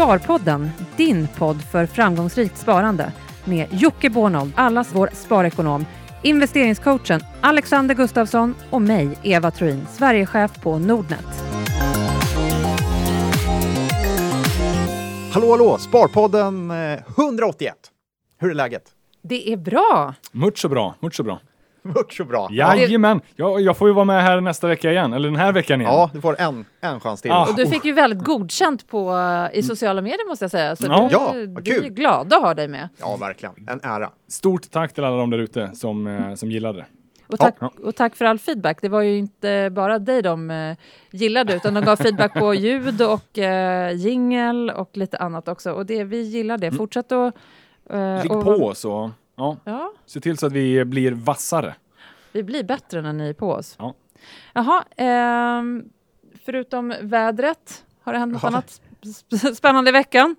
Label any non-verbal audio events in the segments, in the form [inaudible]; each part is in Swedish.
Sparpodden, din podd för framgångsrikt sparande med Jocke Bornold, allas vår sparekonom, investeringscoachen Alexander Gustafsson och mig, Eva Troin, Sverigechef på Nordnet. Hallå, hallå! Sparpodden eh, 181. Hur är läget? Det är bra! Mucho bra, mucho bra. [laughs] Mucho bra. Jajamän! Jag, jag får ju vara med här nästa vecka igen, eller den här veckan igen. Ja, du får en, en chans till. Ah. Och du fick ju väldigt godkänt på, i sociala medier måste jag säga. Så Ja. du, Ja, vi vad är kul. ju glada att ha dig med. Ja, verkligen. En ära. Stort tack till alla de där ute som, eh, som gillade det. Och tack, Ja. och tack för all feedback. Det var ju inte bara dig de eh, gillade utan de gav feedback på [laughs] ljud och uh, jingel och lite annat också. Och det, vi gillar det. Fortsätt att... eh, Ligg på och ja, Ja, se till så att vi blir vassare. vi blir bättre när ni är på oss. Ja. Jaha, ehm, förutom vädret, har det hänt något Ja. annat sp- spännande i veckan?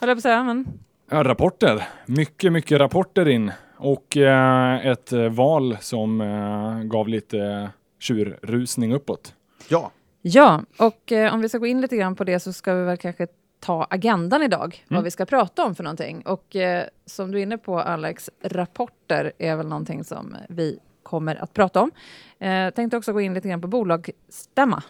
Höll jag på att säga, men Ja, rapporter. Mycket, mycket rapporter in. Och eh, ett eh, val som eh, gav lite eh, tjurrusning uppåt. Ja, Ja, och eh, om vi ska gå in lite grann på det så ska vi väl kanske ta agendan idag, vad vi ska prata om för någonting. Och eh, som du är inne på Alex, rapporter är väl någonting som vi kommer att prata om. Eh, tänkte också gå in lite grann på bolagsstämma.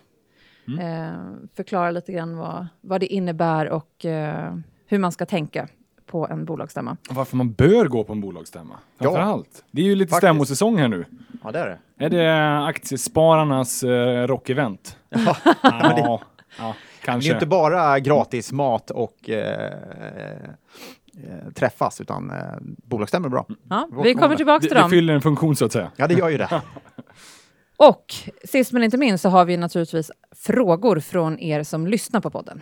Eh, förklara lite grann vad, vad det innebär och eh, hur man ska tänka på en bolagsstämma. Varför man bör gå på en bolagsstämma. Ja. Allt. Det är ju lite Faktiskt. stämmosäsong här nu. ja det är det. Är det aktiespararnas eh, rockevent? Ja. [laughs] Ja, ja, Det är kanske. inte bara gratis mat och eh, eh, träffas, utan eh, bolagsstämmor är bra. Ja, vi kommer det? tillbaka det, till det dem. fyller en funktion så att säga. Ja, det gör ju det. [laughs] Och sist men inte minst så har vi naturligtvis frågor från er som lyssnar på podden.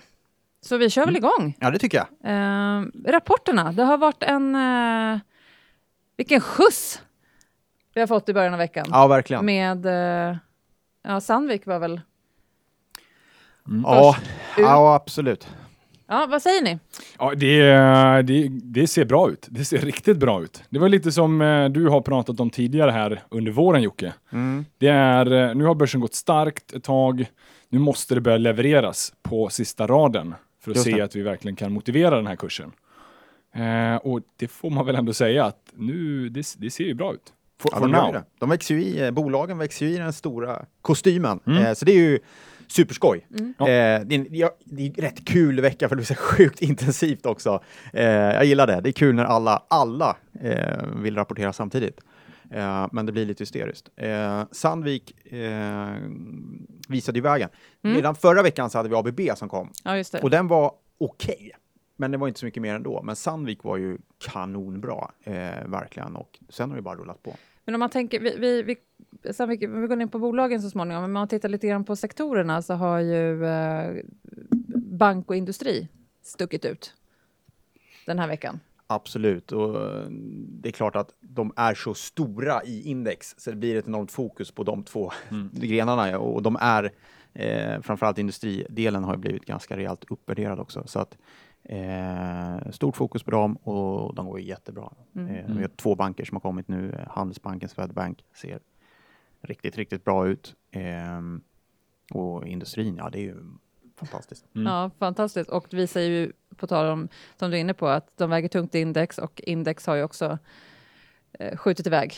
Så vi kör väl igång. Ja, det tycker jag. Eh, rapporterna, det har varit en... Eh, vilken skjuts vi har fått i början av veckan. Ja, verkligen. Med... Eh, ja, Sandvik var väl... Ja, Först ut. Ja, absolut. Ja, vad säger ni? Ja, det, det, det ser bra ut. Det ser riktigt bra ut. Det var lite som eh, du har pratat om tidigare här under våren Jocke. Mm. Det är, eh, nu har börsen gått starkt ett tag. Nu måste det börja levereras på sista raden för att Just se det. att vi verkligen kan motivera den här kursen. Eh, och det får man väl ändå säga att nu, det, det ser ju bra ut. For, Ja, for de, now. det. de växer ju i, eh, bolagen växer ju i den stora kostymen. Mm. Eh, så det är ju superskoj. Ja. Eh, det, är en, ja, det är en rätt kul vecka för det blir så [laughs] sjukt intensivt också. Eh, jag gillar det. Det är kul när alla, alla eh, vill rapportera samtidigt. Eh, men det blir lite hysteriskt. Eh, Sandvik eh, visade ju vägen. Mm. Redan förra veckan så hade vi ABB som kom Ja, just det. och den var okej. Men det var inte så mycket mer ändå. Men Sandvik var ju kanonbra, eh, verkligen. Och sen har det bara rullat på. Men om man tänker, vi, vi, vi, Sandvik, vi går in på bolagen så småningom, men om man tittar lite grann på sektorerna så har ju eh, bank och industri stuckit ut den här veckan. Absolut, och eh, det är klart att de är så stora i index så det blir ett enormt fokus på de två grenarna ja, och de är eh, framförallt industridelen har ju blivit ganska rejält uppvärderad också. Så att eh, stort fokus på dem och de går jättebra. Eh, vi har två banker som har kommit nu, eh, Handelsbanken, Swedbank ser riktigt, riktigt bra ut. Ehm, och industrin, ja det är ju fantastiskt. Mm. Ja, fantastiskt. Och vi säger ju, på tal om, som du är inne på, att de väger tungt i index och index har ju också eh, skjutit iväg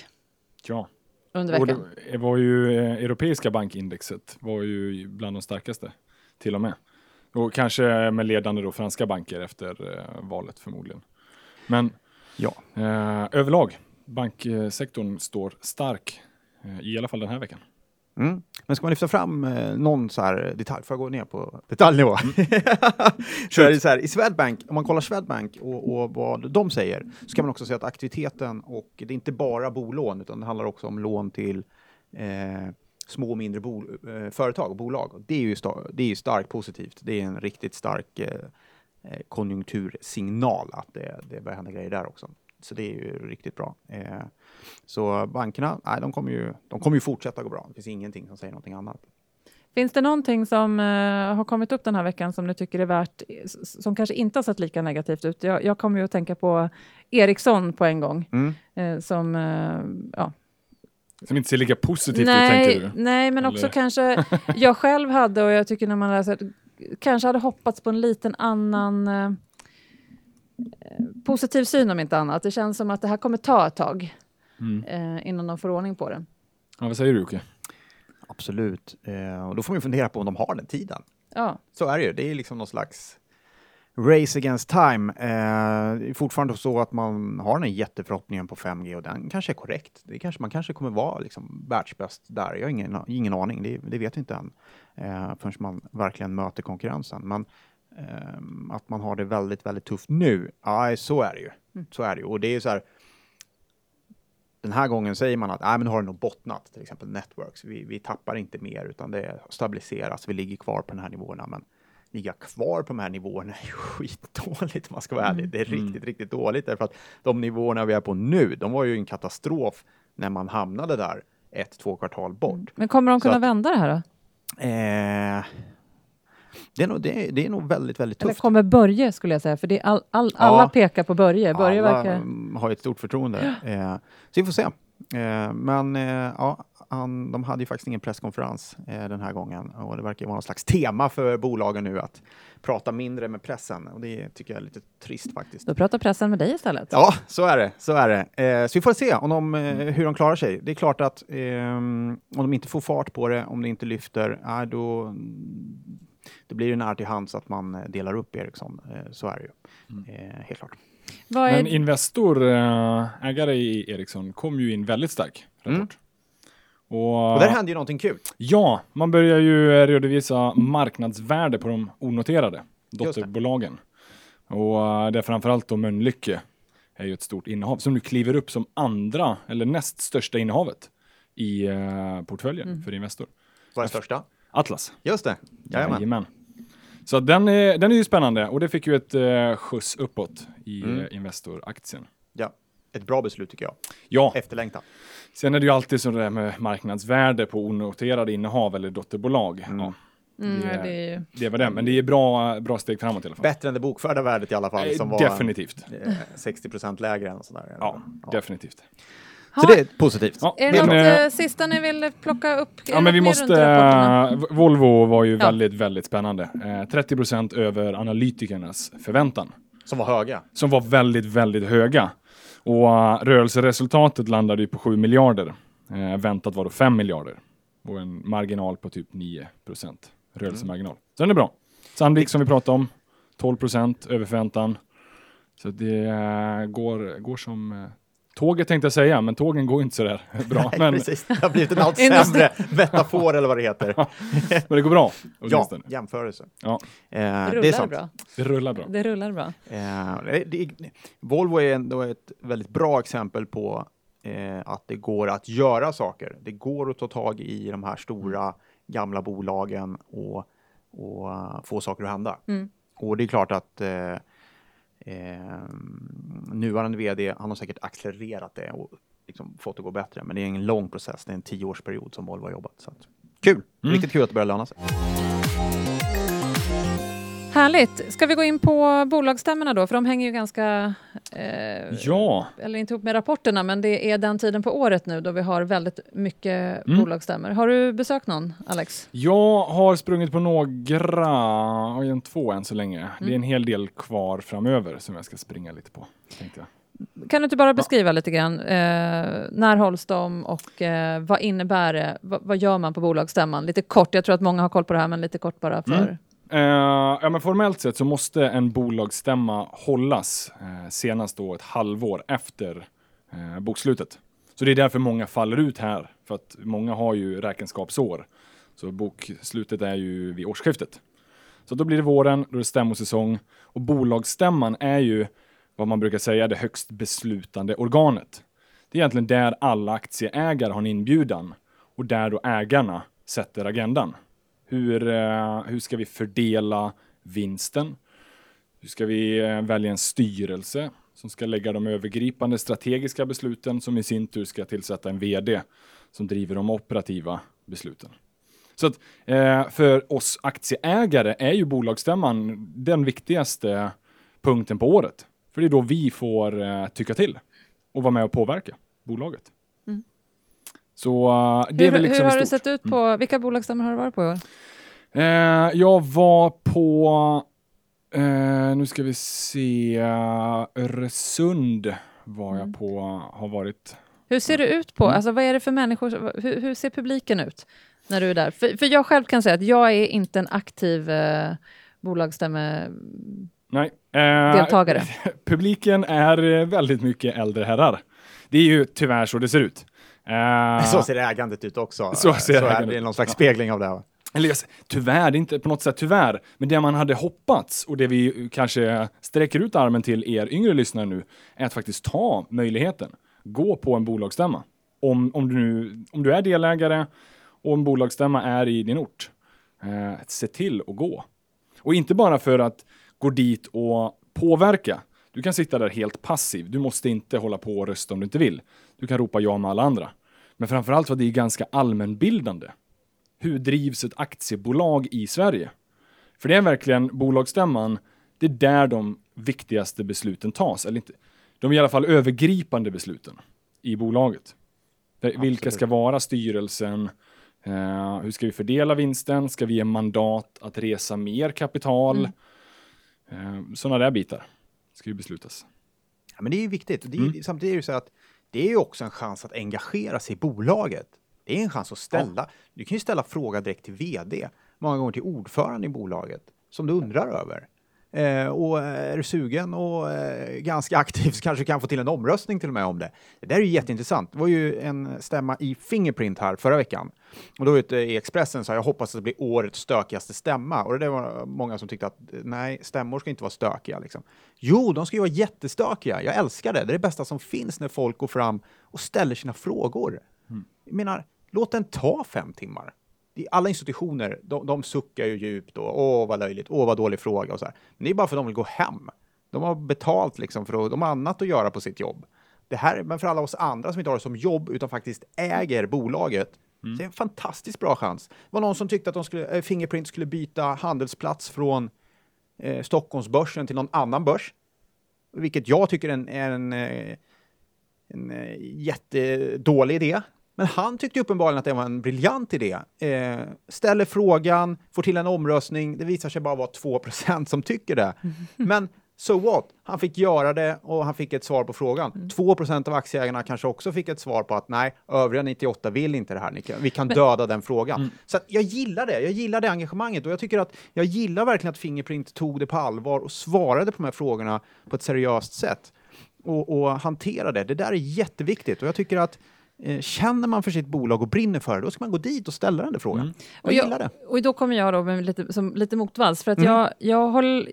Ja. under Och veckan. det var ju eh, europeiska bankindexet var ju bland de starkaste till och med. Och kanske med ledande då franska banker efter eh, valet förmodligen. Men Ja. eh, överlag, banksektorn står stark, eh, i alla fall den här veckan. Mm. Men ska man lyfta fram eh, någon så här detalj, får jag gå ner på detaljnivå? så är det så här, i Swedbank, om man kollar Swedbank och, och vad de säger, så kan man också säga att aktiviteten och det är inte bara bolån, utan det handlar också om lån till eh, små och mindre bol, eh, företag och bolag. Det är ju det är starkt positivt. Det är en riktigt stark eh, eh, konjunktursignal att det, det börjar hända grejer där också. Så det är ju riktigt bra. Eh, så bankerna, nej, de kommer ju, de kommer ju fortsätta gå bra. Det finns ingenting som säger någonting annat. Finns det någonting som eh, har kommit upp den här veckan som du tycker är värt, som kanske inte har sett lika negativt ut? Jag, jag kommer ju att tänka på Ericsson på en gång, Mm. eh, som, eh, ja. Som inte ser lika positivt ut tänker du? nej, men också Eller? kanske [laughs] jag själv hade och jag tycker när man läser kanske hade hoppats på en liten annan eh, positiv syn om inte annat. Det känns som att det här kommer ta ett tag Mm. eh, innan de får ordning på det. Ja, vad säger du Jocke? Absolut. Eh, och då får man ju fundera på om de har den tiden. Ja, Så är det ju. Det är liksom någon slags race against time. Eh, det är fortfarande så att man har den jätteförhoppningen på 5G och den kanske är korrekt. Det kanske, man kanske kommer vara liksom världsbäst där. Jag har ingen, ingen aning, det, det vet vi inte än eh, förrän man verkligen möter konkurrensen. Men ehm, att man har det väldigt, väldigt tufft nu, ja, så är det ju. Så är det ju. Och det är så här, den här gången säger man att Nej, men har det nog bottnat, till exempel Networks. Vi, vi tappar inte mer, utan det stabiliseras. Vi ligger kvar på de här nivåerna, men ligga kvar på de här nivåerna är [laughs] skitdåligt om man ska vara ärlig. Det är riktigt, riktigt dåligt därför att de nivåerna vi är på nu, de var ju en katastrof när man hamnade där ett, två kvartal bort. men kommer de kunna att- vända det här då? Eh, det, är nog, det, är, det är nog väldigt, väldigt Eller tufft. kommer Börje skulle jag säga, för det all, all, Ja. alla pekar på Börje. Börje Alla verkar... mm, har ett stort förtroende. Eh, så vi får se. Eh, men eh, ja, han, de hade ju faktiskt ingen presskonferens eh, den här gången och det verkar ju vara någon slags tema för bolagen nu att prata mindre med pressen och det tycker jag är lite trist faktiskt. Då pratar pressen med dig istället. Ja, så är det. Så är det. Eh, så vi får se om de, eh, hur de klarar sig. Det är klart att ehm, om de inte får fart på det, om det inte lyfter, ja, då, då blir det nära till hands att man eh, delar upp Ericsson. Eh, så är det ju. Eh, helt klart. Vad är... Men Investor, eh, ägare i Ericsson, kom ju in väldigt stark rapport. Och, Mm. Och där händer ju någonting kul. Ja, man börjar ju eh, redovisa marknadsvärde på de onoterade dotterbolagen. Och eh, det är framförallt då Mölnlycke är ju ett stort innehav som nu kliver upp som andra eller näst största innehavet i eh, portföljen Mm. för Investor. Vad är största? Atlas. Just det. Jajamän. Jajamän. Så den är, den är ju spännande och det fick ju ett eh, skjuts uppåt i Mm. eh, Investor-aktien. Ja. Ett bra beslut tycker jag. Ja, Efterlängtat. sen är det ju alltid så där med marknadsvärde på onoterade innehav eller dotterbolag. Ja, Mm, det- det är ju... det var det, men det är bra, bra steg framåt i alla fall. Bättre än det bokförda värdet i alla fall. Eh, Som var definitivt. eh, 60 procent lägre än sådär. Ja, definitivt. Så det är positivt. Ja, Är det något eh, eh, sista ni vill plocka upp? Är Ja, det men vi måste... eh, Volvo var ju Ja. väldigt, väldigt spännande. Eh, 30 procent över analytikernas förväntan. Som var höga. Som var väldigt, väldigt höga. Och eh, rörelseresultatet landade ju på 7 miljarder. Eh, väntat var då 5 miljarder. Och en marginal på typ 9 procent. Rörelsemarginal. Så den är bra. Sandvik som vi pratade om. 12 procent över förväntan. Så det eh, går, går som eh, tåget tänkte jag säga, men tågen går inte så där [laughs] bra. Nej, men, precis. Det har blivit en allt [laughs] sämre metafor eller vad det heter. [laughs] men det går bra. Ja, jämförelse. Ja. Eh, Det det är rullar sant. bra. Det rullar bra. Det rullar bra. Eh, det, det, Volvo är ändå ett väldigt bra exempel på eh, att det går att göra saker. Det går att ta tag i de här stora gamla bolagen och, och eh, få saker att hända. Mm. Och det är klart att eh, nuvarande vd, han har säkert accelererat det och liksom fått det att gå bättre. Men det är en lång process, det är en tioårsperiod som Volvo har jobbat. Så att, kul! Mm. Riktigt kul att det börjar löna sig. Härligt. Ska vi gå in på bolagsstämmorna då? För de hänger ju ganska... Eh, Ja, Eller inte ihop med rapporterna, men det är den tiden på året nu då vi har väldigt mycket Mm. bolagsstämmor. Har du besökt någon, Alex? jag har sprungit på några, en två än så länge. Det är en hel del kvar framöver som jag ska springa lite på. Tänkte jag. Kan du inte bara beskriva lite grann? Eh, när hålls de och eh, vad innebär det? Va, vad gör man på bolagsstämman? Lite kort, jag tror att många har koll på det här, men lite kort bara för... Mm. Eh, ja, men formellt sett så måste en bolagsstämma hållas eh, senast då ett halvår efter eh, bokslutet. Så det är därför många faller ut här, för att många har ju räkenskapsår. Så bokslutet är ju vid årsskiftet. Så då blir det våren, då är det stämmosäsong och bolagsstämman är ju vad man brukar säga det högst beslutande organet. Det är egentligen där alla aktieägare har en inbjudan och där då ägarna sätter agendan. Hur, eh, hur ska vi fördela vinsten? Hur ska vi eh, välja en styrelse som ska lägga de övergripande strategiska besluten som i sin tur ska tillsätta en vd som driver de operativa besluten. Så att, eh, för oss aktieägare är ju bolagsstämman den viktigaste punkten på året. För det är då vi får eh, tycka till och vara med och påverka bolaget. Mm. Så eh, det är hur väl liksom hur har det sett ut på... Vilka bolagsstämmor har du varit på i år? Eh, jag var på, eh, nu ska vi se, Öresund var jag Mm. på, har varit. Hur ser det ut på, Mm. alltså vad är det för människor, hur, hur ser publiken ut när du är där? För, för jag själv kan säga att jag är inte en aktiv eh, bolagsstämmedeltagare. Nej. Eh, [laughs] publiken är väldigt mycket äldre herrar. Det är ju tyvärr så det ser ut. Eh, Så ser ägandet ut också. [laughs] Så ser är ägandet det ut. någon slags spegling av det. va? Eller tyvärr, är inte på något sätt tyvärr, men det man hade hoppats och det vi kanske sträcker ut armen till er yngre lyssnare nu är att faktiskt ta möjligheten. Gå på en bolagsstämma. Om, om, du, nu, om du är delägare och en bolagsstämma är i din ort, eh, se till att gå. Och inte bara för att gå dit och påverka. Du kan sitta där helt passiv. Du måste inte hålla på och rösta om du inte vill. Du kan ropa ja med alla andra. Men framförallt för att det är ganska allmänbildande hur drivs ett aktiebolag i Sverige? För det är verkligen bolagsstämman, det är där de viktigaste besluten tas. Eller inte, de i alla fall övergripande besluten i bolaget. För Vilka Absolut. ska vara styrelsen? Eh, hur ska vi fördela vinsten? Ska vi ge mandat att resa mer kapital? Eh, Sådana där bitar ska ju beslutas. Ja, men det är ju viktigt. Det är, Mm. Samtidigt är det så att det är ju också en chans att engagera sig i bolaget. Det är en chans att ställa. Du kan ju ställa fråga direkt till vd, många gånger till ordförande i bolaget, som du undrar över. Eh, och är du sugen och eh, ganska aktiv så kanske kan få till en omröstning till och med om det. Det där är ju jätteintressant. Det var ju en stämma i Fingerprint här förra veckan. Och då ute i Expressen sa jag hoppas att det blir årets stökigaste stämma. Och det var många som tyckte att eh, nej, stämmor ska inte vara stökiga. Liksom. Jo, de ska ju vara jättestökiga. Jag älskar det. Det är det bästa som finns när folk går fram och ställer sina frågor. Jag menar, låt den ta fem timmar. Alla institutioner, de, de suckar ju djupt och åh vad löjligt, åh vad dålig fråga och så här. Men det är bara för att de vill gå hem. De har betalt liksom för att de har annat att göra på sitt jobb. Det här, men för alla oss andra som inte har det som jobb utan faktiskt äger bolaget, det är en fantastiskt bra chans. Det var någon som tyckte att de skulle, eh, Fingerprint skulle byta handelsplats från eh, Stockholmsbörsen till någon annan börs. Vilket jag tycker är en, en, eh, en eh, jättedålig idé. Men han tyckte uppenbarligen att det var en briljant idé. Eh, ställer frågan, får till en omröstning. Det visar sig bara vara 2% som tycker det. Men so what? Han fick göra det och han fick ett svar på frågan. 2% av aktieägarna kanske också fick ett svar på att nej, övriga 98 vill inte det här. Vi kan döda den frågan. Så att jag gillar det. Jag gillar det engagemanget och jag tycker att jag gillar verkligen att Fingerprint tog det på allvar och svarade på de här frågorna på ett seriöst sätt och, och hantera det. Det där är jätteviktigt och jag tycker att känner man för sitt bolag och brinner för det, då ska man gå dit och ställa den där frågan. Mm. Jag Och, gillar det. jag, och då kommer jag då med lite, som, lite motvalls, för att Mm. jag, jag, håller,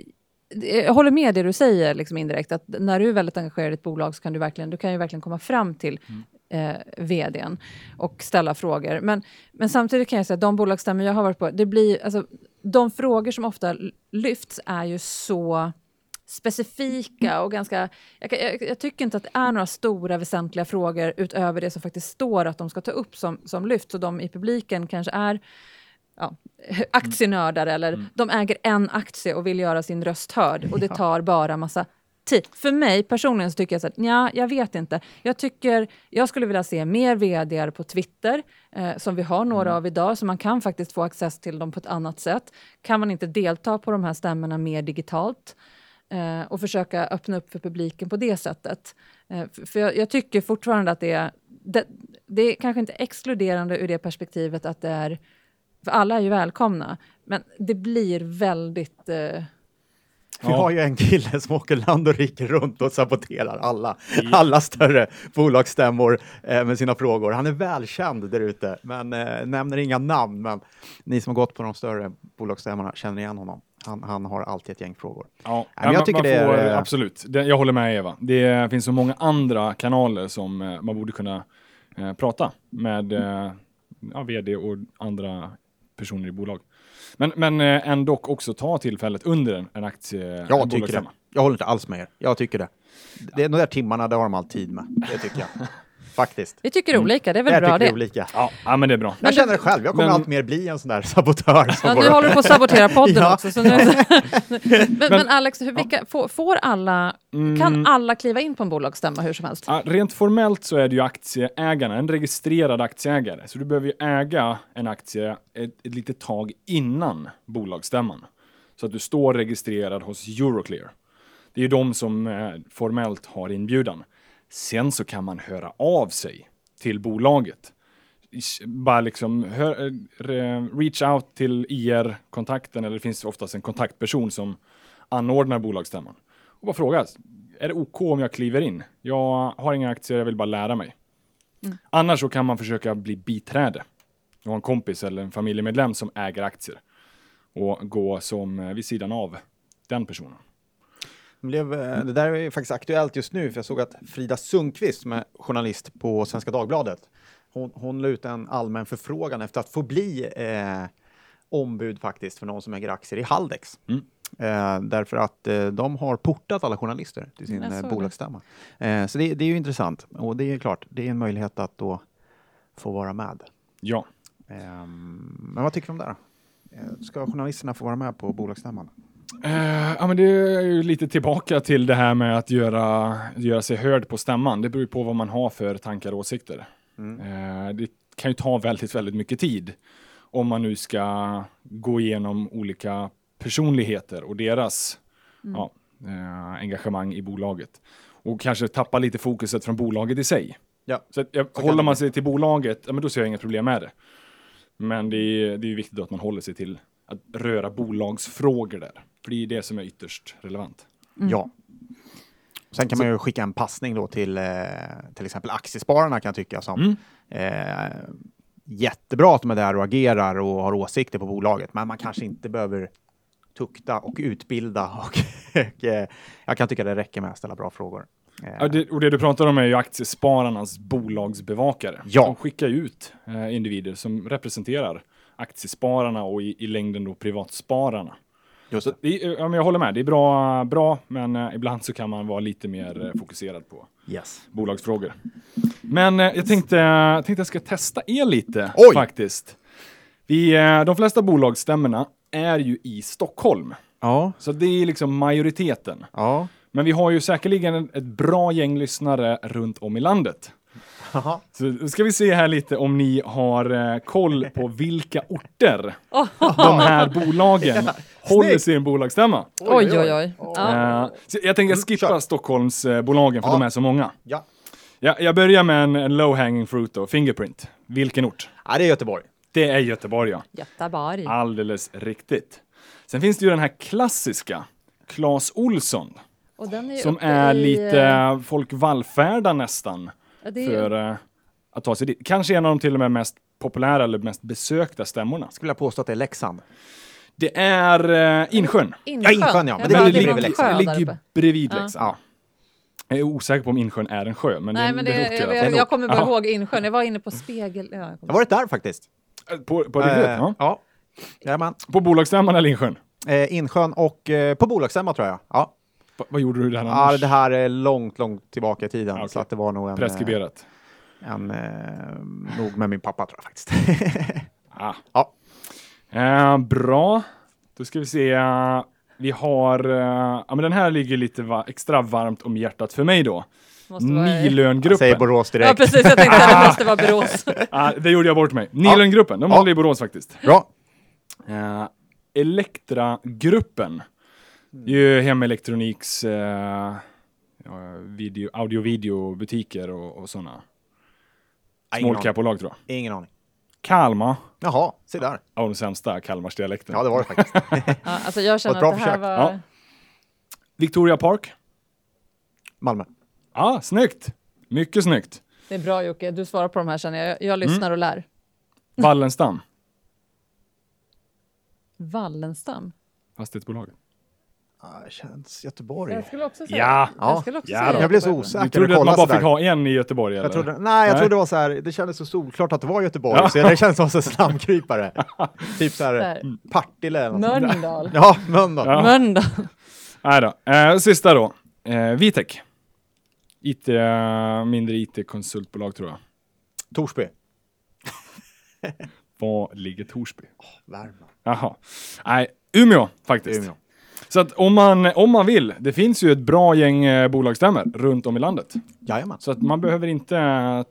jag håller med det du säger liksom indirekt, att när du är väldigt engagerad i ett bolag så kan du, verkligen, du kan ju verkligen komma fram till eh, vdn och ställa frågor. Men, men samtidigt kan jag säga att de bolagsstämmor jag har varit på, det blir, alltså, de frågor som ofta lyfts är ju så specifika och ganska... Jag, jag, jag tycker inte att det är några stora väsentliga frågor utöver det som faktiskt står att de ska ta upp som, som lyfts. Och de i publiken kanske är ja, [laughs] aktienördar eller de äger en aktie och vill göra sin röst hörd och det tar bara massa tid. För mig personligen så tycker jag så att ja, jag vet inte. Jag tycker jag skulle vilja se mer vd på Twitter eh, som vi har några av idag så man kan faktiskt få access till dem på ett annat sätt. Kan man inte delta på de här stämmorna mer digitalt eh, och försöka öppna upp för publiken på det sättet. Eh, för jag, jag tycker fortfarande att det är det, det är kanske inte exkluderande ur det perspektivet att det är för alla är ju välkomna, men det blir väldigt... Eh, Vi har ju en kille som åker land och rike runt och saboterar alla, alla större bolagsstämmor eh, med sina frågor. Han är välkänd där ute, men eh, nämner inga namn. Men ni som har gått på de större bolagsstämmorna känner igen honom. Han, han har alltid ett gäng frågor. Ja, men jag tycker det är, får, eh, Absolut, det, jag håller med Eva. Det finns så många andra kanaler som eh, man borde kunna eh, prata med eh, ja, vd och andra personer i bolag. Men, men eh, ändå också ta tillfället under en, en aktie... Jag en tycker det. Jag håller inte alls med er. Jag tycker det. det är de där timmarna, det har de all tid med. Det tycker jag. [laughs] faktiskt. Vi tycker olika, det är väl Jag bra det. olika. Ja, ja, men det är bra. Jag känner det själv, jag kommer Men- allt mer bli en sån där sabotör. Som Ja, nu håller du på att sabotera podden Ja. också. Så nu, [laughs] men, men Alex, hur, vilka, får, får alla, Mm. kan alla kliva in på en bolagsstämma hur som helst? Ja, rent formellt så är det ju aktieägarna, en registrerad aktieägare. Så du behöver ju äga en aktie ett, ett litet tag innan bolagsstämman. Så att du står registrerad hos Euroclear. Det är ju de som eh, formellt har inbjudan. Sen så kan man höra av sig till bolaget. Bara liksom hör, eh, re- reach out till IR-kontakten, eller det finns oftast en kontaktperson som anordnar bolagsstämman. Och bara fråga, är det OK om jag kliver in? Jag har inga aktier, jag vill bara lära mig. Annars så kan man försöka bli biträde. Du har en kompis eller en familjemedlem som äger aktier och gå som eh, vid sidan av den personen. Det Blev, eh, det där är faktiskt aktuellt just nu, för jag såg att Frida Sundqvist, som är journalist på Svenska Dagbladet, hon, hon la ut en allmän förfrågan efter att få bli eh, ombud faktiskt för någon som äger aktier i Haldex. Mm. Eh, därför att eh, de har portat alla journalister till sin eh, bolagsstämma. Eh, så det, det är ju intressant och det är klart, det är en möjlighet att då få vara med. Ja, Ehm, men vad tycker du om det? Då? Eh, Ska journalisterna få vara med på bolagsstämman? Eh, ja, men det är ju lite tillbaka till det här med att göra, göra sig hörd på stämman. Det beror ju på vad man har för tankar och åsikter. Eh, det kan ju ta väldigt, väldigt mycket tid om man nu ska gå igenom olika personligheter och deras ja, eh, engagemang i bolaget. Och kanske tappa lite fokuset från bolaget i sig. Ja. Så att, jag, kan håller man sig till bolaget, ja, men då ser jag inga problem med det. Men det är, det är viktigt att man håller sig till att röra bolagsfrågor där. För det är det som är ytterst relevant. Ja. Sen kan man ju skicka en passning då till eh, till exempel Aktiespararna kan jag tycka som Mm. eh, jättebra att de är där och agerar och har åsikter på bolaget, men man kanske inte behöver tukta och utbilda och, [laughs] och eh, jag kan tycka det räcker med att ställa bra frågor. Eh, Ja, det, och det du pratar om är ju aktiespararnas bolagsbevakare. Ja. De skickar ut eh, individer som representerar aktiespararna och i, i längden då privatspararna. just det. men jag håller med, det är bra, bra men eh, ibland så kan man vara lite mer eh, fokuserad på Yes. bolagsfrågor. Men eh, jag tänkte, jag tänkte jag ska testa er lite Oj! faktiskt. Vi, eh, de flesta bolagsstämmorna är ju i Stockholm, Ja, så det är liksom majoriteten. ja. Men vi har ju säkerligen ett bra gäng lyssnare runt om i landet. Haha. Så då ska vi se här lite om ni har eh, koll på vilka orter de här bolagen [laughs] håller sin bolagsstämma. Oj, oj, oj. Ja. Så jag tänker skippa kör. Stockholmsbolagen för Ja. de är så många. Ja. Jag, jag börjar med en, en low hanging fruit då, Fingerprint. Vilken ort? ja, det är Göteborg. Det är Göteborg ja. Göteborg. Alldeles riktigt. Sen finns det ju den här klassiska, Clas Olsson, Och den är som är i, lite, eh, folk vallfärdar nästan ja, det för eh, att ta sig dit. Kanske en av de till och med mest populära eller mest besökta stämmorna. Skulle jag påstå att det är Leksand. Det är uh, Insjön. Ja, Insjön, ja, men Jag det ligger är bredvid Leksand. Det ligger bredvid Ja. Leksand. Ja. Jag är osäker på om Insjön är en sjö, men det är Nej, en men det, det jag, jag, jag kommer bara Ja. ihåg Insjön. Jag var inne på Spegel... Ja, jag har varit där faktiskt. På, på, riktigt, Eh, ja. ja. Jajamän. på bolagsstämman eller Insjön? Eh, Insjön och eh, på bolagsstämma tror jag. Ja. Va, vad gjorde du där ja, annars? det här är långt, långt tillbaka i tiden. Ja, okej. Så att det var nog en... eh, Preskriberat. en eh, nog med min pappa tror jag faktiskt. [laughs] Ah. Ja. Eh, bra. Då ska vi se. vi har, eh, ja men den här ligger lite va- extra varmt om hjärtat för mig då. Vara- Säger Nilöngruppen. Borås Ja, direkt. precis. Jag tänkte att det [laughs] måste vara Borås. [laughs] Ah, det gjorde jag bort mig. Nilöngruppen, de Ja. håller i Borås faktiskt. Bra. Eh, Elektragruppen. Det är ju hemelektroniks eh, video, audio-video butiker och, och sådana. Small cap-bolag tror jag. ingen aning. Kalmar. Jaha, se där. Ja, den sämsta Kalmarsdialekten. Ja, det var det faktiskt. [laughs] Ja, alltså jag känner bra att det här försök. var... Ja. Victoria Park. Malmö. Ja, snyggt. Mycket snyggt. Det är bra Jocke, du svarar på de här känner jag. Jag lyssnar och lär. Wallenstam. Wallenstam? Fastighetsbolaget. Känns Göteborg. Jag skulle också säga Ja. Jag skulle också Ja, säga. Jag blev så osäker. Du trodde att man bara fick ha en i Göteborg eller? Jag trodde, nej, jag Nej. trodde det var så här, det kändes så solklart att det var Göteborg, Ja. så det kändes som en slamkrypare. [laughs] typ så här. Partille eller något sånt. Mölndal. Ja, Mölndal. Ja. Mölndal. Nej då. Eh, sista då. Eh, Vitek. IT, mindre IT-konsultbolag tror jag. Torsby. Var ligger Torsby? Värmland. Jaha. Nej, Umeå faktiskt. Umeå. Så att om man, om man vill, det finns ju ett bra gäng eh, bolagsstämmor runt om i landet. Jajamän. Så att man behöver inte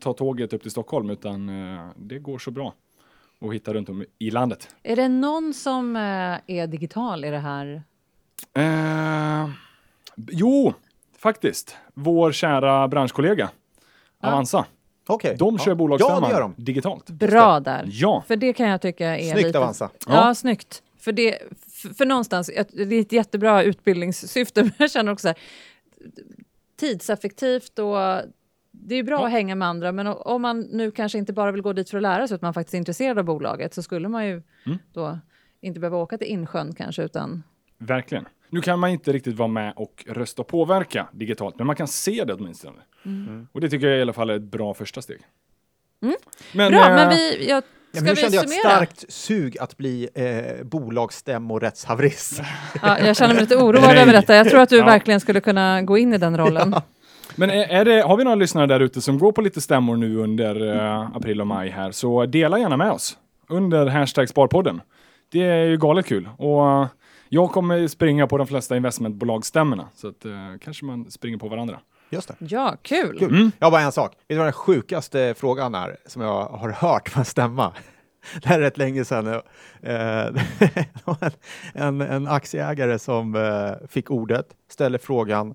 ta tåget upp till Stockholm utan eh, det går så bra att hitta runt om i landet. Är det någon som eh, är digital i det här? Eh, jo, faktiskt. Vår kära branschkollega. Avanza. Okej. De kör ja. bolagsstämman Ja, digitalt. Bra där. Ja, För det kan jag tycka är Snyggt lite... Avanza. Ja, Ja. snyggt. För, det, för, för någonstans, det är ett jättebra utbildningssyfte, [laughs] men jag känner också så här, tidseffektivt och det är bra Ja. att hänga med andra, men om man nu kanske inte bara vill gå dit för att lära sig, utan man faktiskt är intresserad av bolaget, så skulle man ju Mm. då inte behöva åka till Insjön kanske, utan verkligen. Nu kan man inte riktigt vara med och rösta och påverka digitalt, men man kan se det åtminstone. Och det tycker jag i alla fall är ett bra första steg. Mm. Men, bra, eh, men vi, jag, Ja, nu kände jag ett starkt sug att bli eh, bolagsstämmorättshaverist. [laughs] Ja, jag känner mig lite oroad över detta. Jag tror att du [laughs] Ja. verkligen skulle kunna gå in i den rollen. Men är, är det, har vi några lyssnare där ute som går på lite stämmor nu under eh, april och maj här, så dela gärna med oss under hashtag Sparpodden. Det är ju galet kul och jag kommer springa på de flesta investmentbolagsstämmorna, så att eh, kanske man springer på varandra. Just det. Ja, kul. Kul. Mm. Jag har bara en sak. Vet du vad den sjukaste frågan är som jag har hört en stämma? [laughs] Det här är rätt länge sedan. Eh, [laughs] en, en, aktieägare som eh, fick ordet ställer frågan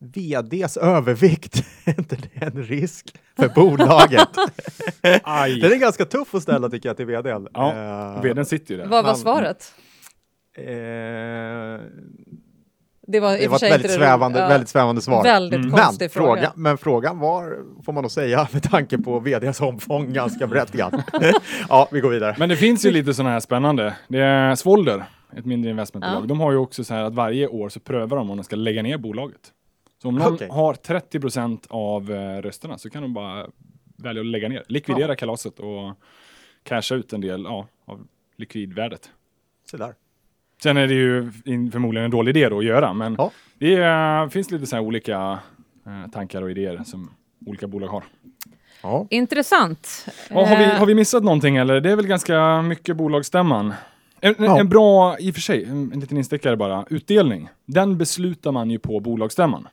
VDs övervikt, [laughs] är inte det en risk för bolaget? Aj! Den är ganska tuff att ställa tycker jag till vdn. Ja, Eh, Vdn sitter ju där. Vad var svaret? eh, Det var, det var ett väldigt svävande, ja, väldigt svävande svar. Väldigt Mm. konstig Men, fråga. fråga, men frågan var, får man nog säga, [laughs] med tanke på vds omfång, ganska berättigad. [laughs] ja, vi går vidare. Men det finns ju lite sådana här spännande. Det är Svolder, ett mindre investmentbolag. Ja. De har ju också så här att varje år så prövar de om de ska lägga ner bolaget. Så om någon Okej. har 30 procent av eh, rösterna så kan de bara välja att lägga ner, likvidera kalaset och casha ut en del ja, av likvidvärdet. Så där. Sen är det ju förmodligen en dålig idé då att göra, men Ja. det är, finns lite så här olika eh, tankar och idéer som olika bolag har. Ja. Intressant. Ja, har, vi, Eh, har vi missat någonting eller? Det är väl ganska mycket bolagsstämman. En, Ja. en bra, i och för sig, en, en liten instickare bara, utdelning. Den beslutar man ju på bolagsstämman.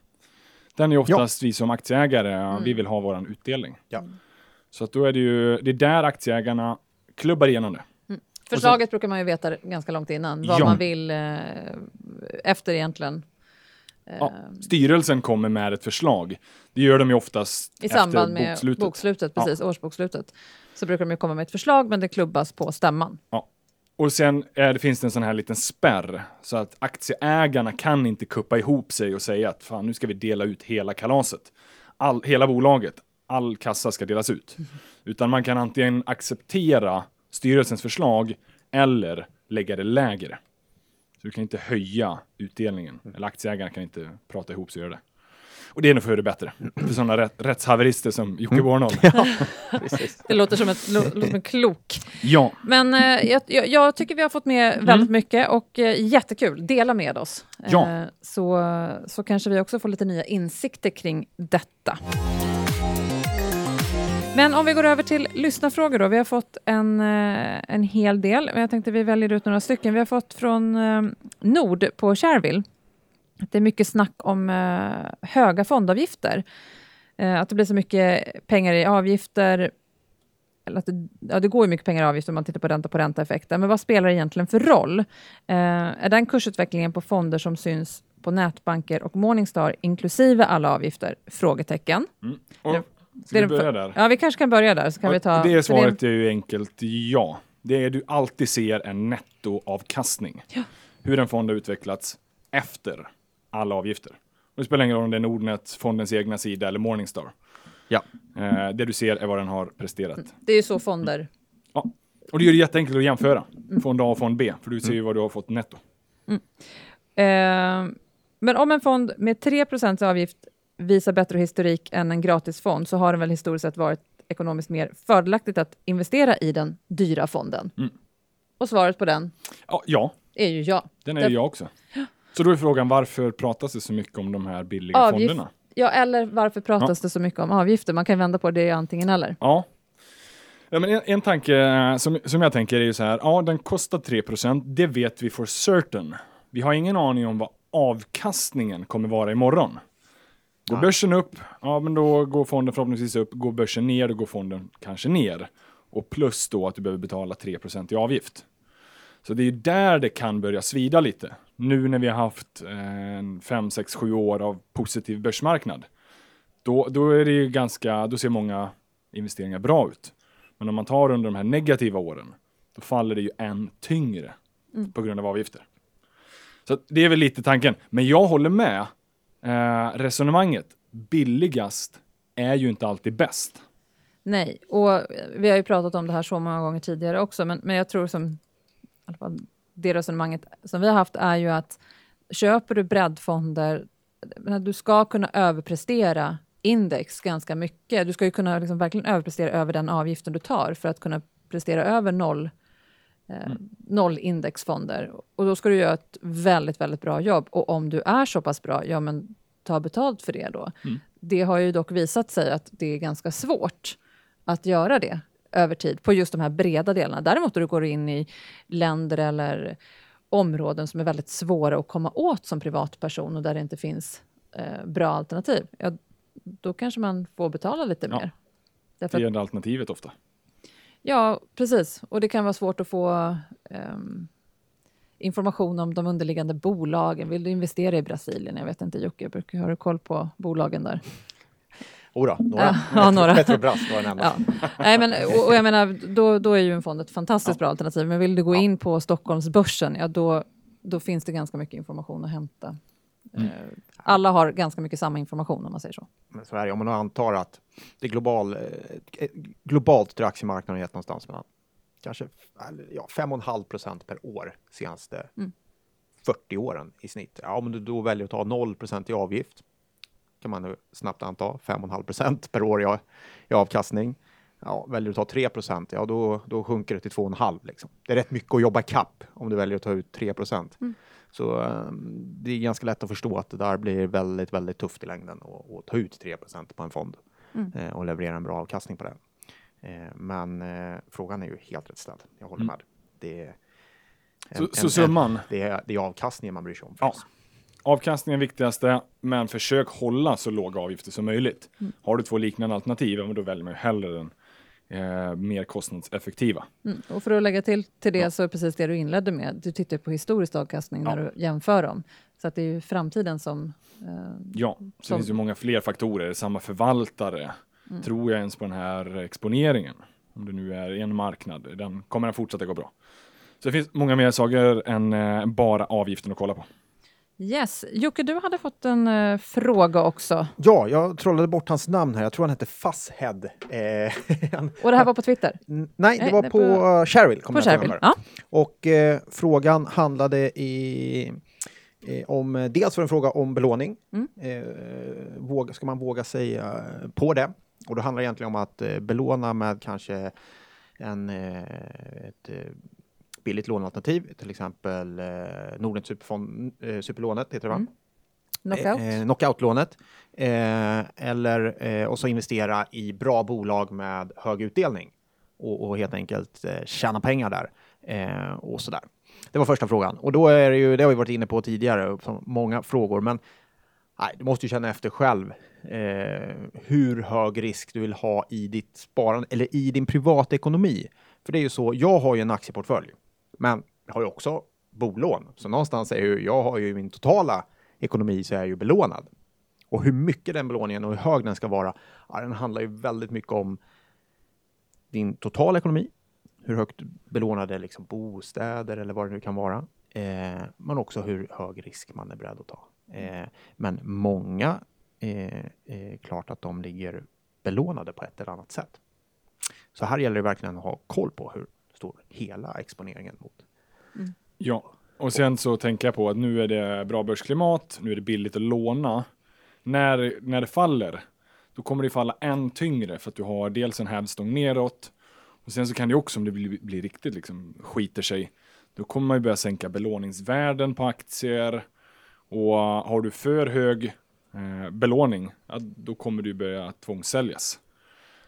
Den är oftast vi som aktieägare, vi vill ha våran utdelning. Ja. Så att då är det ju, det är där aktieägarna klubbar igenom det. Förslaget brukar man ju veta ganska långt innan, vad Ja. man vill eh, efter egentligen. Ja, styrelsen kommer med ett förslag. Det gör de ju oftast I samband efter med bokslutet. bokslutet, precis, årsbokslutet. Så brukar de ju komma med ett förslag, men det klubbas på stämman. Och sen är det, finns det en sån här liten spärr så att aktieägarna kan inte kuppa ihop sig och säga att fan nu ska vi dela ut hela kalaset. All, hela bolaget, all kassa ska delas ut. Utan man kan antingen acceptera styrelsens förslag eller lägga det lägre. Så du kan inte höja utdelningen. Eller aktieägarna kan inte prata ihop sig och göra det. Och det är nog för det bättre. För sådana rätt, rättshaverister som Jocke Bornold. [laughs] [laughs] Precis. Det låter som, ett, lo, låter som en klok. Ja, Men eh, jag, jag, tycker vi har fått med väldigt mycket och eh, jättekul. Dela med oss. Ja. Eh, så, så kanske vi också får lite nya insikter kring detta. Men om vi går över till lyssnarfrågor då. Vi har fått en, eh, en hel del, men jag tänkte vi väljer ut några stycken. Vi har fått från eh, Nord på att Det är mycket snack om eh, höga fondavgifter. Att det blir så mycket pengar i avgifter. Eller att det, ja, det går ju mycket pengar i avgifter om man tittar på ränta på ränta-effekten. Men vad spelar det egentligen för roll? Är den kursutvecklingen på fonder som syns på nätbanker och Morningstar inklusive alla avgifter? Frågetecken. och, Det- ska det vi börja där? Ja, vi kanske kan börja där. Så kan Och vi ta, det svaret är ju enkelt ja. Det är du alltid ser en nettoavkastning. Hur en fond har utvecklats efter alla avgifter. Och det spelar ingen roll om det är Nordnet, fondens egna sida eller Morningstar. Ja. Eh, det du ser är vad den har presterat. det är ju så fonder Och det gör det jätteenkelt att jämföra. Fond A och fond B. För du ser ju vad du har fått netto. Eh, men om en fond med 3% avgift visar bättre historik än en gratisfond så har den väl historiskt sett varit ekonomiskt mer fördelaktigt att investera i den dyra fonden. Mm. Och svaret på den Ja, ja är ju ja. den är Där- jag också. Så då är frågan varför pratas det så mycket om de här billiga Avgift- fonderna? Ja, eller varför pratas det så mycket om avgifter? Man kan vända på det antingen eller. Ja. ja men en, en tanke eh, som, som jag tänker är ju så här, ja den kostar 3% det vet vi for certain. Vi har ingen aning om vad avkastningen kommer vara imorgon. Går börsen upp, ja men då går fonden förhoppningsvis upp. Går börsen ner, då går fonden kanske ner. Och plus då att du behöver betala 3 i avgift. Så det är där det kan börja svida lite. Nu när vi har haft eh, 5, 6, 7 år av positiv börsmarknad. Då, då är det ju ganska, då ser många investeringar bra ut. Men om man tar under de här negativa åren, då faller det ju än tyngre på grund av avgifter. Så det är väl lite tanken. Men jag håller med eh, resonemanget. Billigast är ju inte alltid bäst. Nej, och vi har ju pratat om det här så många gånger tidigare också, men, men jag tror som i alla fall det resonemanget som vi har haft är ju att köper du breddfonder, du ska kunna överprestera index ganska mycket. Du ska ju kunna liksom verkligen överprestera över den avgiften du tar för att kunna prestera över noll, eh, noll indexfonder. Och då ska du göra ett väldigt, väldigt bra jobb. Och om du är så pass bra, ja men ta betalt för det då. Mm. Det har ju dock visat sig att det är ganska svårt att göra det över tid på just de här breda delarna. Däremot om du går in i länder eller områden som är väldigt svåra att komma åt som privatperson och där det inte finns eh, bra alternativ, ja, då kanske man får betala lite Ja. mer. Därför Det är alternativet ofta. Ja, precis. Och det kan vara svårt att få ehm, information om de underliggande bolagen. Vill du investera i Brasilien? Jag vet inte, Jocke, brukar- har du koll på bolagen där? Jodå, några. Ja, [laughs] ja, några. Petrobras var den enda. Ja. Nej, men, och, och jag menar, då, då är ju en fond ett fantastiskt bra alternativ. Men vill du gå in på Stockholmsbörsen, ja, då, då finns det ganska mycket information att hämta. Mm. Eh, Alla har ganska mycket samma information om man säger så. Men så är det, om man antar att det global, eh, globalt tror jag aktiemarknaden gett någonstans mellan kanske ja, 5,5 procent per år senaste Mm. 40 åren i snitt. Ja, om du då väljer att ta 0 procent i avgift kan man nu snabbt anta 5,5 procent per år i, i avkastning. Ja, väljer du att ta 3 procent, ja då, då sjunker det till 2,5 liksom. Det är rätt mycket att jobba kapp om du väljer att ta ut 3 procent. Så ehm, det är ganska lätt att förstå att det där blir väldigt, väldigt tufft i längden att, ta ut 3% på en fond Mm. eh, och leverera en bra avkastning på den. Eh, men eh, frågan är ju helt rätt ställd. Jag håller Mm. med. Det är, Så, så summan, det, är, det är avkastningen man bryr sig om. Ja. avkastningen är viktigaste, men försök hålla så låga avgifter som möjligt. Mm. Har du två liknande alternativ, då väljer man ju hellre den eh, mer kostnadseffektiva. Mm. Och för att lägga till till det Ja. så är precis det du inledde med. Du tittar på historisk avkastning när du jämför dem. Så att det är ju framtiden som... Eh, Ja, så Som- finns det många fler faktorer. Samma förvaltare. Mm. Tror jag ens på den här exponeringen? Om det nu är en marknad, den kommer den fortsätta gå bra. Så det finns många mer saker än eh, bara avgiften att kolla på. Yes. Jocke, du hade fått en eh, fråga också. Ja, jag trollade bort hans namn här. Jag tror han hette Fasshead. Eh, [laughs] Och det här var på Twitter? N- Nej, det Nej, var det på på- Shareville. kom På Shareville? nummer. Ja. Och eh, frågan handlade i, eh, om, eh, dels var det en fråga om belåning. Mm. Eh, våga, ska man våga sig eh, på det? Och då handlar det egentligen om att eh, belåna med kanske en, eh, ett eh, billigt lånealternativ, till exempel eh, Nordnet Superfond, eh, Superlånet heter det va? Mm. Knockout? Eh, knockoutlånet. Eh, eller eh, och så investera i bra bolag med hög utdelning och, och helt enkelt eh, tjäna pengar där eh, och sådär. Det var första frågan och då är det ju, det har vi varit inne på tidigare, som många frågor, men nej, du måste ju känna efter själv eh, hur hög risk du vill ha i ditt sparande eller i din privatekonomi. För det är ju så, jag har ju en aktieportfölj, men jag har ju också bolån. Så någonstans är ju, jag har ju min totala ekonomi så är jag ju belånad. Och hur mycket den belåningen och hur hög den ska vara, ja, den handlar ju väldigt mycket om din totala ekonomi, hur högt belånade liksom bostäder eller vad det nu kan vara, eh, men också hur hög risk man är beredd att ta. Eh, men många eh, är klart att de ligger belånade på ett eller annat sätt. Så här gäller det verkligen att ha koll på hur stor hela exponeringen mot. Ja, och sen så tänker jag på att nu är det bra börsklimat, nu är det billigt att låna. När, när det faller, då kommer det falla än tyngre för att du har dels en hävstång neråt och sen så kan det också om det blir, blir riktigt liksom skiter sig, då kommer man ju börja sänka belåningsvärden på aktier och har du för hög eh, belåning, ja, då kommer du börja tvångssäljas.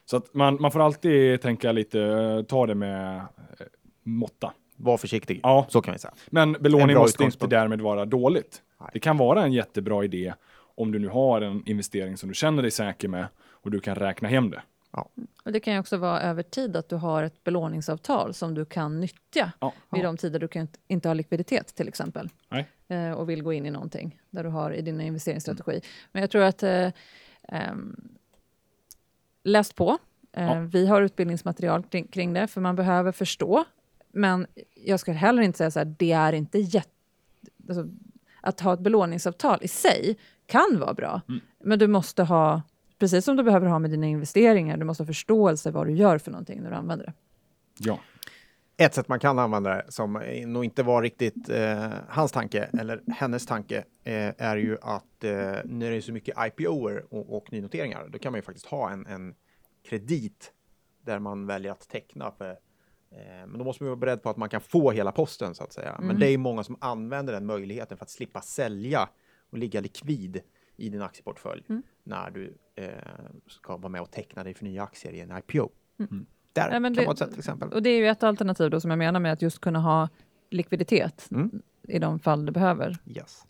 Så att man, man får alltid tänka lite, eh, ta det med eh, måtta. Var försiktig, Ja. så kan vi säga. Men En belåning måste inte därmed vara dåligt. Nej. Det kan vara en jättebra idé om du nu har en investering som du känner dig säker med och du kan räkna hem det. Och det kan ju också vara över tid att du har ett belåningsavtal som du kan nyttja Ja. vid de tider du kan, inte har likviditet till exempel. Nej. Eh, och vill gå in i någonting där du har i din investeringsstrategi. Men jag tror att eh, ehm, läs på. Eh, Ja. Vi har utbildningsmaterial kring, kring det, för man behöver förstå. Men jag skulle heller inte säga så här, det är inte jätte... Alltså, att ha ett belåningsavtal i sig kan vara bra, Mm. men du måste ha, precis som du behöver ha med dina investeringar, du måste ha förståelse vad du gör för någonting när du använder det. Ja. Ett sätt man kan använda det som eh, nog inte var riktigt eh, hans tanke eller hennes tanke eh, är ju att eh, när det är så mycket IPOer och, och nynoteringar, då kan man ju faktiskt ha en, en kredit där man väljer att teckna. För, eh, men då måste man vara beredd på att man kan få hela posten så att säga. Men Mm. det är ju många som använder den möjligheten för att slippa sälja och ligga likvid i din aktieportfölj Mm. när du eh, ska vara med och teckna dig för nya aktier i en IPO. Mm. Där Ja, det- sätt till exempel. Och det är ju ett alternativ då som jag menar med att just kunna ha likviditet Mm. i de fall du behöver. Yes.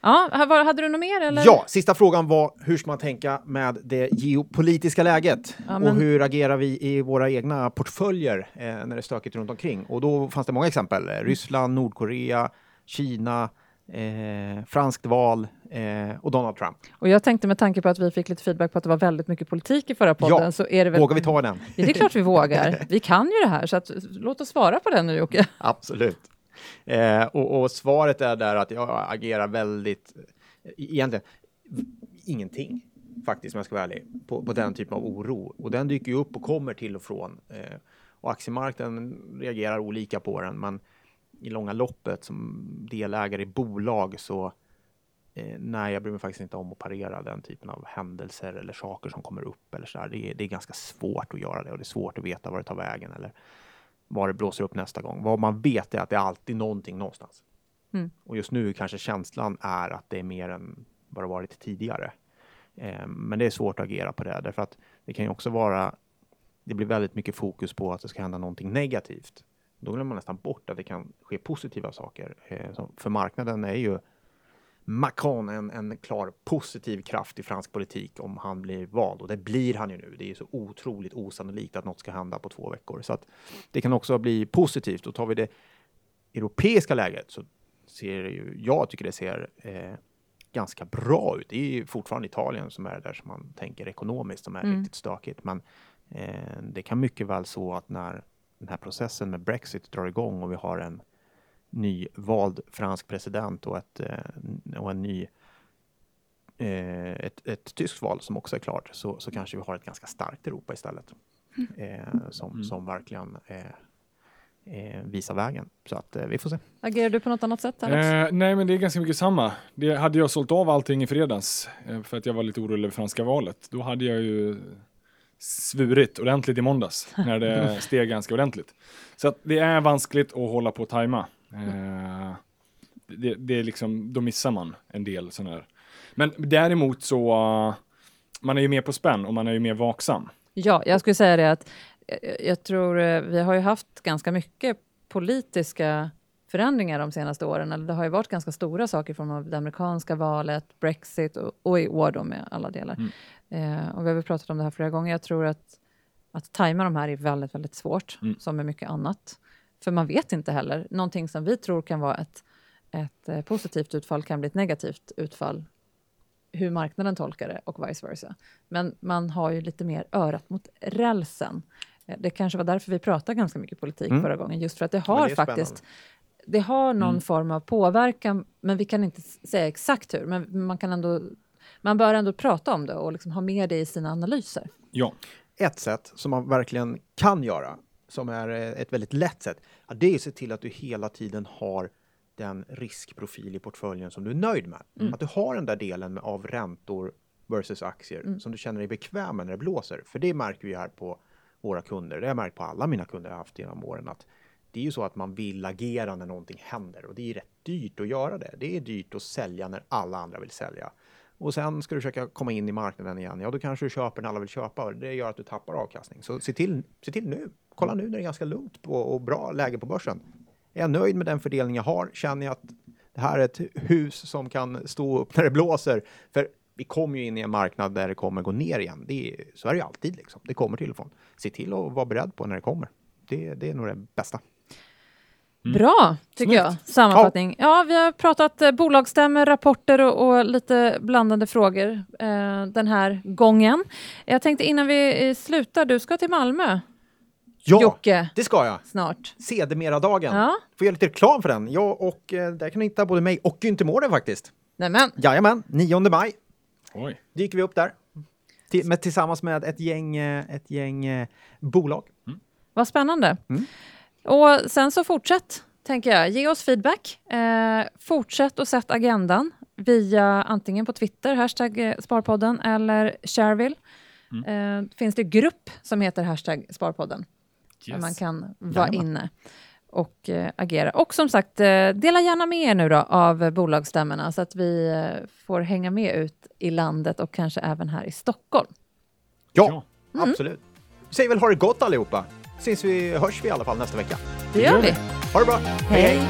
Ja, var, hade du något mer eller? Ja, sista frågan var hur ska man tänka med det geopolitiska läget Ja, och men- hur agerar vi i våra egna portföljer eh, när det är stökigt runt omkring? Och då fanns det många exempel. Ryssland, Nordkorea, Kina, eh, franskt val eh, och Donald Trump. Och jag tänkte med tanke på att vi fick lite feedback på att det var väldigt mycket politik i förra podden Ja, så är det väl... Vågar vi ta den? Ja, det är klart vi vågar. [laughs] Vi kan ju det här så att, låt oss svara på den nu Jocke. Absolut. Eh, och, och svaret är där att jag agerar väldigt, eh, egentligen ingenting faktiskt om jag ska vara ärlig, på, på den typen av oro. Och den dyker ju upp och kommer till och från. Eh, och aktiemarknaden reagerar olika på den, men i långa loppet som delägare i bolag så eh, nej, jag bryr mig faktiskt inte om att parera den typen av händelser eller saker som kommer upp eller så där. Det, är, det är ganska svårt att göra det och det är svårt att veta var det tar vägen eller var det blåser upp nästa gång. Vad man vet är att det är alltid någonting någonstans. Mm. Och just nu kanske känslan är att det är mer än vad det varit tidigare. Eh, men det är svårt att agera på det därför att det kan ju också vara. Det blir väldigt mycket fokus på att det ska hända någonting negativt. Då glömmer man nästan bort att det kan ske positiva saker. Eh, för marknaden är ju Macron en, en klar positiv kraft i fransk politik om han blir vald och det blir han ju nu. Det är så otroligt osannolikt att något ska hända på två veckor så att det kan också bli positivt. Och tar vi det europeiska läget så ser det ju, jag tycker det ser eh, ganska bra ut. Det är fortfarande Italien som är där som man tänker ekonomiskt som är Mm. riktigt stökigt. Men eh, det kan mycket väl så att när den här processen med Brexit drar igång och vi har en nyvald fransk president och, ett, eh, och en ny eh, ett, ett tyskt val som också är klart så, så kanske vi har ett ganska starkt Europa istället. Eh, som, Mm. som verkligen visar vägen. Så att eh, vi får se. Agerar du på något annat sätt Alex? Eh, nej, men det är ganska mycket samma. Det hade jag sålt av allting i fredags eh, för att jag var lite orolig över franska valet. Då hade jag ju svurit ordentligt i måndags när det [laughs] steg ganska ordentligt. Så att det är vanskligt att hålla på och tajma. Eh, det, det är liksom, då missar man en del sådana här. Men däremot så, uh, man är ju mer på spänn och man är ju mer vaksam. Ja, jag skulle säga det att jag, jag tror eh, vi har ju haft ganska mycket politiska förändringar de senaste åren. Eller det har ju varit ganska stora saker från det amerikanska valet, Brexit och, och i år då med alla delar. Eh, och vi har väl pratat om det här flera gånger. Jag tror att, att tajma de här är väldigt, väldigt svårt, Mm. som med mycket annat. För man vet inte heller. Någonting som vi tror kan vara ett, ett eh, positivt utfall kan bli ett negativt utfall hur marknaden tolkar det och vice versa. Men man har ju lite mer örat mot rälsen. Eh, Det kanske var därför vi pratade ganska mycket politik Mm. förra gången, just för att det har det faktiskt spännande. Det har någon Mm. form av påverkan, men vi kan inte säga exakt hur. Men man kan ändå man bör ändå prata om det och liksom ha med det i sina analyser. Ja, Ett sätt som man verkligen kan göra, som är eh, ett väldigt lätt sätt, det är att se till att du hela tiden har den riskprofil i portföljen som du är nöjd med. Mm. Att du har den där delen med- av räntor versus aktier Mm. som du känner dig bekväm med när det blåser. För det märker vi här på våra kunder. Det har jag märkt på alla mina kunder jag har haft genom åren. Att det är ju så att man vill agera när någonting händer och det är rätt dyrt att göra det. Det är dyrt att sälja när alla andra vill sälja. och sen ska du försöka komma in i marknaden igen, ja då kanske du köper när alla vill köpa och det gör att du tappar avkastning. Så se till, se till nu. Kolla nu när det är ganska lugnt på, och bra läge på börsen. Är jag nöjd med den fördelning jag har? Känner jag att det här är ett hus som kan stå upp när det blåser? För vi kommer ju in i en marknad där det kommer gå ner igen. Det är, så är det ju alltid. Liksom. Det kommer till och från. Se till att vara beredd på när det kommer. Det, det är nog det bästa. Bra, tycker Snyggt. jag. Sammanfattning. Ja. vi har pratat eh, bolagsstämmor, rapporter och, och lite blandade frågor eh, den här gången. Jag tänkte innan vi eh, slutar, du ska till Malmö Ja, Jocke. det ska jag. snart. Sedermera-dagen. Ja. Får göra lite reklam för den. Jag och eh, där kan ni hitta både mig och Günther Mården faktiskt. Nämen, Jajamän, 9 maj Oj. dyker vi upp där. Till, med, tillsammans med ett gäng, eh, ett gäng eh, bolag. vad spännande. Mm. Och sen så fortsätt, tänker jag. Ge oss feedback. Eh, fortsätt att sätta agendan via antingen på Twitter, hashtag eh, Sparpodden, eller Shareville. Mm. Eh, finns det grupp som heter hashtag Sparpodden. där man kan vara Jajamän. inne och eh, agera. Och som sagt, eh, dela gärna med er nu då av bolagsstämmorna så att vi eh, får hänga med ut i landet och kanske även här i Stockholm. Ja, Ja. absolut. Vi säger väl ha det gott allihopa. Syns vi, hörs vi i alla fall nästa vecka. Det gör vi. Ha det bra. Hej.